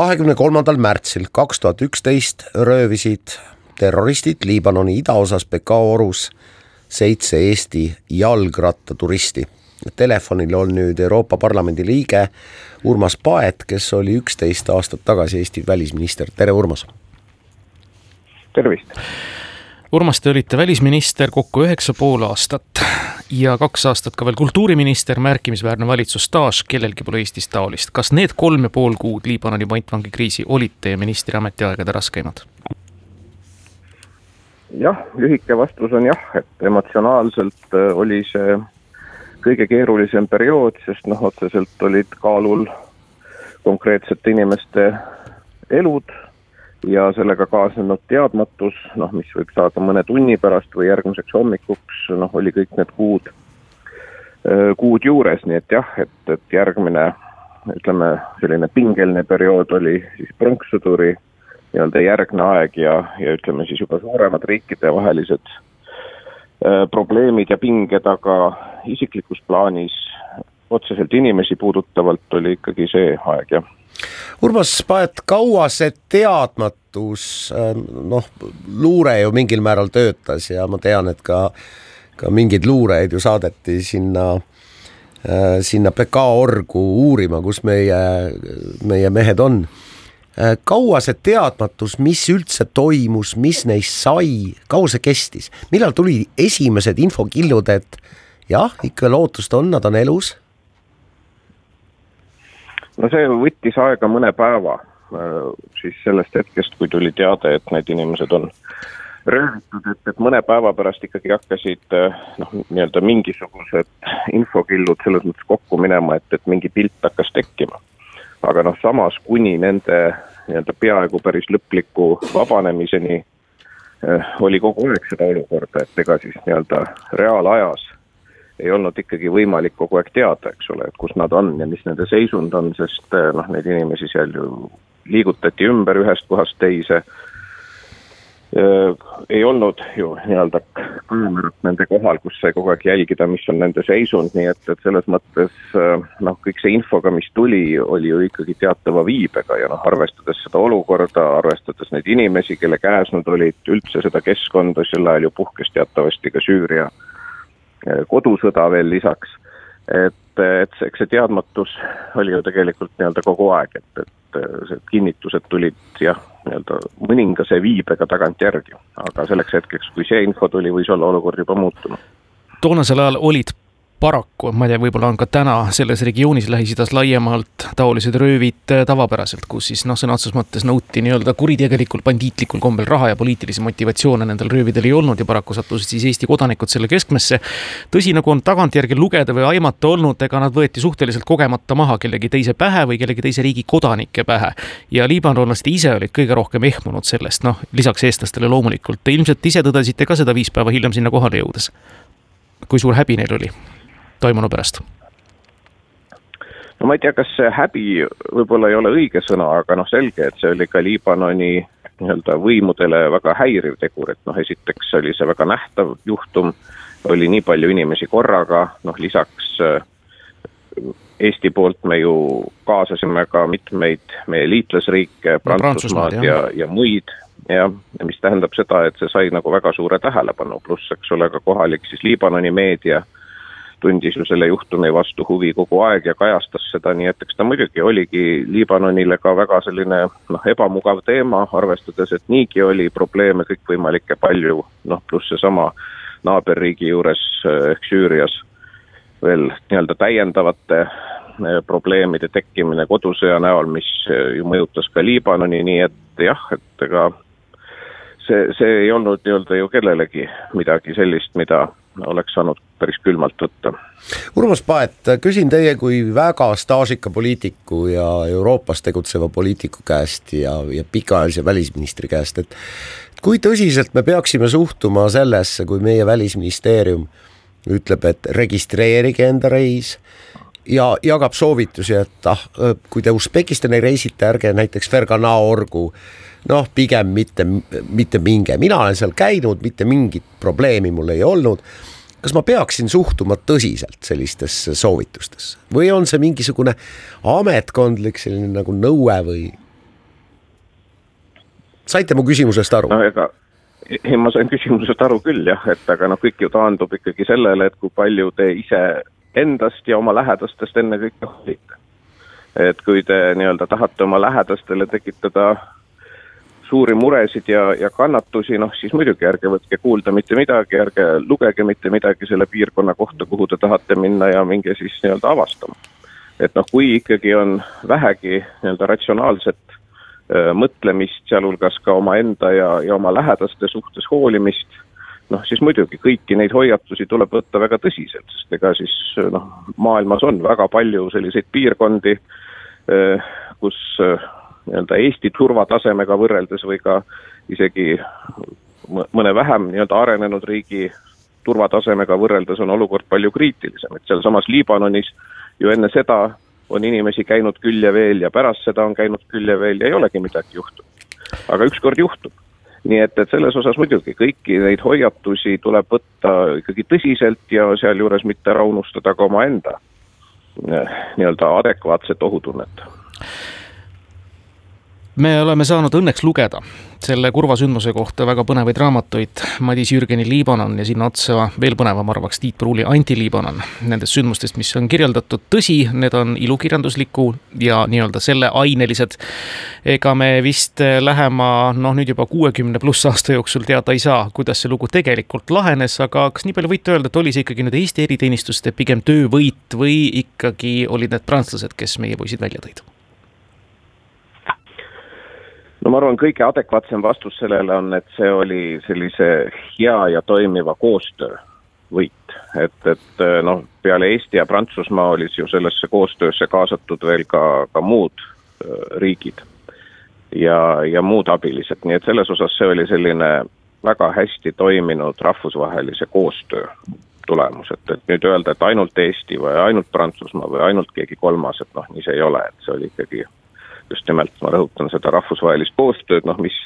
kahekümne kolmandal märtsil kaks tuhat üksteist röövisid terroristid Liibanoni idaosas Bekao orus seitse Eesti jalgrattaturisti. Telefonil on nüüd Euroopa Parlamendi liige Urmas Paet, kes oli üksteist aastat tagasi Eesti välisminister, tere Urmas! tervist! Urmas, te olite välisminister kokku üheksa pool aastat ja kaks aastat ka veel kultuuriminister, märkimisväärne valitsusstaaž, kellelgi pole Eestis taolist. kas need kolm ja pool kuud Liibanoni pantvangikriisi olid teie ministri ametiaegade raskeimad? jah, lühike vastus on jah, et emotsionaalselt äh, oli see kõige keerulisem periood, sest noh, otseselt olid kaalul konkreetsete inimeste elud ja sellega kaasnenud teadmatus, noh, mis võib saada mõne tunni pärast või järgmiseks hommikuks, noh, oli kõik need kuud, kuud juures, nii et jah, et, et järgmine ütleme, selline pingeline periood oli siis pronkssõduri nii-öelda järgne aeg ja, ja ütleme siis juba suuremad riikidevahelised probleemid ja pinged, aga isiklikus plaanis otseselt inimesi puudutavalt oli ikkagi see aeg, jah. Urmas Paet, kaua see teadmatus, äh, noh, luure ju mingil määral töötas ja ma tean, et ka, ka mingeid luureid ju saadeti sinna äh, sinna PK orgu uurima, kus meie, meie mehed on Äh, kaua see teadmatus, mis üldse toimus, mis neist sai, kaua see kestis, millal tuli esimesed infokillud, et jah, ikka lootust on, nad on elus? No see võttis aega mõne päeva, äh, siis sellest hetkest, kui tuli teade, et need inimesed on röövitud, et, et mõne päeva pärast ikkagi hakkasid äh, noh, nii-öelda mingisugused infokillud selles mõttes kokku minema, et, et mingi pilt hakkas tekkima. Aga noh, samas kuni nende nii-öelda peaaegu päris lõpliku vabanemiseni eh, oli kogu aeg seda olukorda, et ega siis nii-öelda reaalajas ei olnud ikkagi võimalik kogu aeg teada, eks ole, et kus nad on ja mis nende seisund on, sest eh, noh, neid inimesi seal ju liigutati ümber ühest kohast teise. Äh, ei olnud ju nii-öelda kaamerat nende kohal, kus sai kogu aeg jälgida, mis on nende seisund, nii et, et selles mõttes äh, noh, kõik see info ka, mis tuli, oli ju ikkagi teatava viibega ja noh, arvestades seda olukorda, arvestades neid inimesi, kelle käes nad olid, üldse seda keskkonda, sel ajal ju puhkes teatavasti ka Süüria kodusõda veel lisaks. et, et eks see teadmatus oli ju tegelikult nii-öelda kogu aeg, et, et see kinnitused tulid jah nii-öelda mõningase viibega tagantjärgi, aga selleks hetkeks, kui see info tuli, võis olla olukord juba muutunud. toonasel ajal olid paraku, ma ei tea, võib-olla on ka täna selles regioonis Lähis-Idas laiemalt taolised röövid äh, tavapäraselt, kus siis noh, sõna otseses mõttes nõuti nii-öelda kuritegelikul, bandiitlikul kombel raha ja poliitilisi motivatsioone nendel röövidel ei olnud ja paraku sattusid siis Eesti kodanikud selle keskmesse. tõsi, nagu on tagantjärgi lugeda või aimata olnud, ega nad võeti suhteliselt kogemata maha kellegi teise pähe või kellegi teise riigi kodanike pähe. ja liibanonlased ise olid kõige rohkem ehmunud sellest, noh, lisaks eestlastele loomulikult. Te ilmselt ise tõdesite ka seda viis päeva hiljem sinna kohale jõudes. kui suur häbi neil oli? Toimunu pärast? no ma ei tea, kas see häbi võib-olla ei ole õige sõna, aga noh, selge, et see oli ka Liibanoni nii-öelda võimudele väga häiriv tegur, et noh, esiteks oli see väga nähtav juhtum, oli nii palju inimesi korraga, noh lisaks äh, Eesti poolt me ju kaasasime ka mitmeid meie liitlasriike, Prantsusmaad ja, ja muid, jah, ja mis tähendab seda, et see sai nagu väga suure tähelepanu, pluss eks ole ka kohalik siis Liibanoni meedia tundis ju selle juhtumi vastu huvi kogu aeg ja kajastas seda, nii et eks ta muidugi oligi Liibanonile ka väga selline noh, ebamugav teema, arvestades, et niigi oli probleeme kõikvõimalikke palju, noh pluss seesama naaberriigi juures ehk Süürias veel nii-öelda täiendavate eh, probleemide tekkimine kodusõja näol, mis eh, ju mõjutas ka Liibanoni, nii et jah, et ega see, see ei olnud nii-öelda ju kellelegi midagi sellist, mida oleks saanud päris külmalt võtta. Urmas Paet, küsin teie kui väga staažika poliitiku ja Euroopas tegutseva poliitiku käest ja, ja pikaajalise välisministri käest, et kui tõsiselt me peaksime suhtuma sellesse, kui meie välisministeerium ütleb, et registreerige enda reis ja jagab soovitusi, et ah, kui te Usbekistani reisite, ärge näiteks Fergana orgu noh, pigem mitte, mitte minge, mina olen seal käinud, mitte mingit probleemi mul ei olnud. kas ma peaksin suhtuma tõsiselt sellistesse soovitustesse või on see mingisugune ametkondlik selline nagu nõue või, saite mu küsimusest aru? no ega ei, ma sain küsimusest aru küll jah, et aga noh, kõik ju taandub ikkagi sellele, et kui palju te ise endast ja oma lähedastest ennekõike hoolite. et kui te nii-öelda tahate oma lähedastele tekitada suuri muresid ja, ja kannatusi, noh siis muidugi ärge võtke kuulda mitte midagi, ärge lugege mitte midagi selle piirkonna kohta, kuhu te tahate minna ja minge siis nii-öelda avastama. et noh, kui ikkagi on vähegi nii-öelda ratsionaalset öö, mõtlemist, sealhulgas ka omaenda ja, ja oma lähedaste suhtes hoolimist, noh siis muidugi kõiki neid hoiatusi tuleb võtta väga tõsiselt, sest ega siis noh, maailmas on väga palju selliseid piirkondi, kus nii-öelda Eesti turvatasemega võrreldes või ka isegi mõne vähem nii-öelda arenenud riigi turvatasemega võrreldes on olukord palju kriitilisem, et sealsamas Liibanonis ju enne seda on inimesi käinud küll ja veel ja pärast seda on käinud küll ja veel ja ei olegi midagi juhtunud. aga ükskord juhtub. nii et, et selles osas muidugi kõiki neid hoiatusi tuleb võtta ikkagi tõsiselt ja sealjuures mitte ära unustada ka omaenda eh, nii-öelda adekvaatset ohutunnet me oleme saanud õnneks lugeda selle kurva sündmuse kohta väga põnevaid raamatuid. Madis Jürgeni Liibanon ja sinna otsa veel põnevam arvaks Tiit Pruuli Anti-Liibanon. Nendest sündmustest, mis on kirjeldatud, tõsi, need on ilukirjandusliku ja nii-öelda selleainelised. ega me vist lähema noh, nüüd juba kuuekümne pluss aasta jooksul teada ei saa, kuidas see lugu tegelikult lahenes, aga kas nii palju võite öelda, et oli see ikkagi nüüd Eesti eriteenistuste pigem töövõit või ikkagi olid need prantslased, kes meie poisid välja tõid? No ma arvan, kõige adekvaatsem vastus sellele on, et see oli sellise hea ja toimiva koostöö võit, et, et noh, peale Eesti ja Prantsusmaa olid ju sellesse koostöösse kaasatud veel ka, ka muud riigid ja, ja muud abilised, nii et selles osas see oli selline väga hästi toiminud rahvusvahelise koostöö tulemus, et, et nüüd öelda, et ainult Eesti või ainult Prantsusmaa või ainult keegi kolmas, et noh, nii see ei ole, et see oli ikkagi just nimelt ma rõhutan seda rahvusvahelist koostööd, noh mis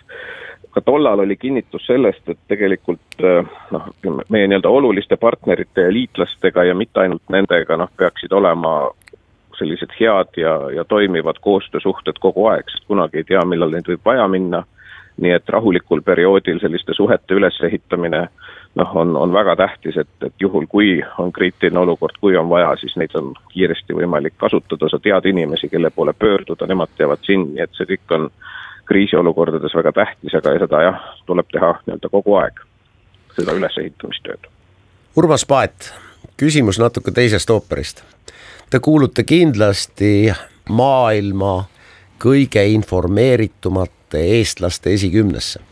ka tollal oli kinnitus sellest, et tegelikult äh, noh, meie nii-öelda oluliste partnerite ja liitlastega ja mitte ainult nendega, noh, peaksid olema sellised head ja, ja toimivad koostöösuhted kogu aeg, sest kunagi ei tea, millal neid võib vaja minna. nii et rahulikul perioodil selliste suhete ülesehitamine äh, noh, on, on väga tähtis, et, et juhul, kui on kriitiline olukord, kui on vaja, siis neid on kiiresti võimalik kasutada, sa tead inimesi, kelle poole pöörduda, nemad teavad sind, nii et see kõik on kriisiolukordades väga tähtis, aga seda jah, tuleb teha nii-öelda kogu aeg, seda ülesehitamistööd. Urmas Paet, küsimus natuke teisest ooperist. Te kuulute kindlasti maailma kõige informeeritumate eestlaste esikümnesse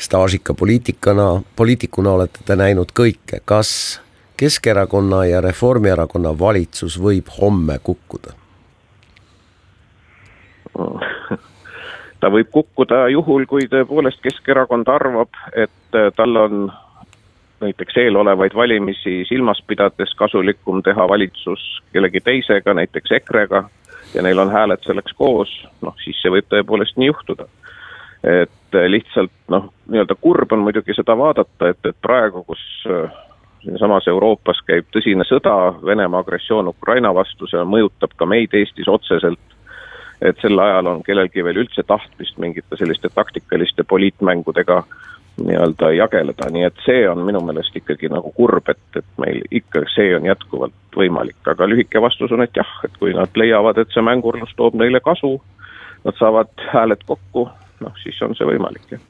staažika poliitikana, poliitikuna olete te näinud kõike, kas Keskerakonna ja Reformierakonna valitsus võib homme kukkuda? ta võib kukkuda juhul, kui tõepoolest Keskerakond arvab, et tal on näiteks eelolevaid valimisi silmas pidades kasulikum teha valitsus kellegi teisega, näiteks EKRE-ga, ja neil on hääled selleks koos, noh siis see võib tõepoolest nii juhtuda et lihtsalt noh, nii-öelda kurb on muidugi seda vaadata, et, et praegu, kus äh, siinsamas Euroopas käib tõsine sõda, Venemaa agressioon Ukraina vastu, see mõjutab ka meid Eestis otseselt, et sel ajal on kellelgi veel üldse tahtmist mingite selliste taktikaliste poliitmängudega nii-öelda jageleda, nii et see on minu meelest ikkagi nagu kurb, et, et meil ikka see on jätkuvalt võimalik, aga lühike vastus on, et jah, et kui nad leiavad, et see mängurlus toob neile kasu, nad saavad hääled kokku, noh siis on see võimalik, jah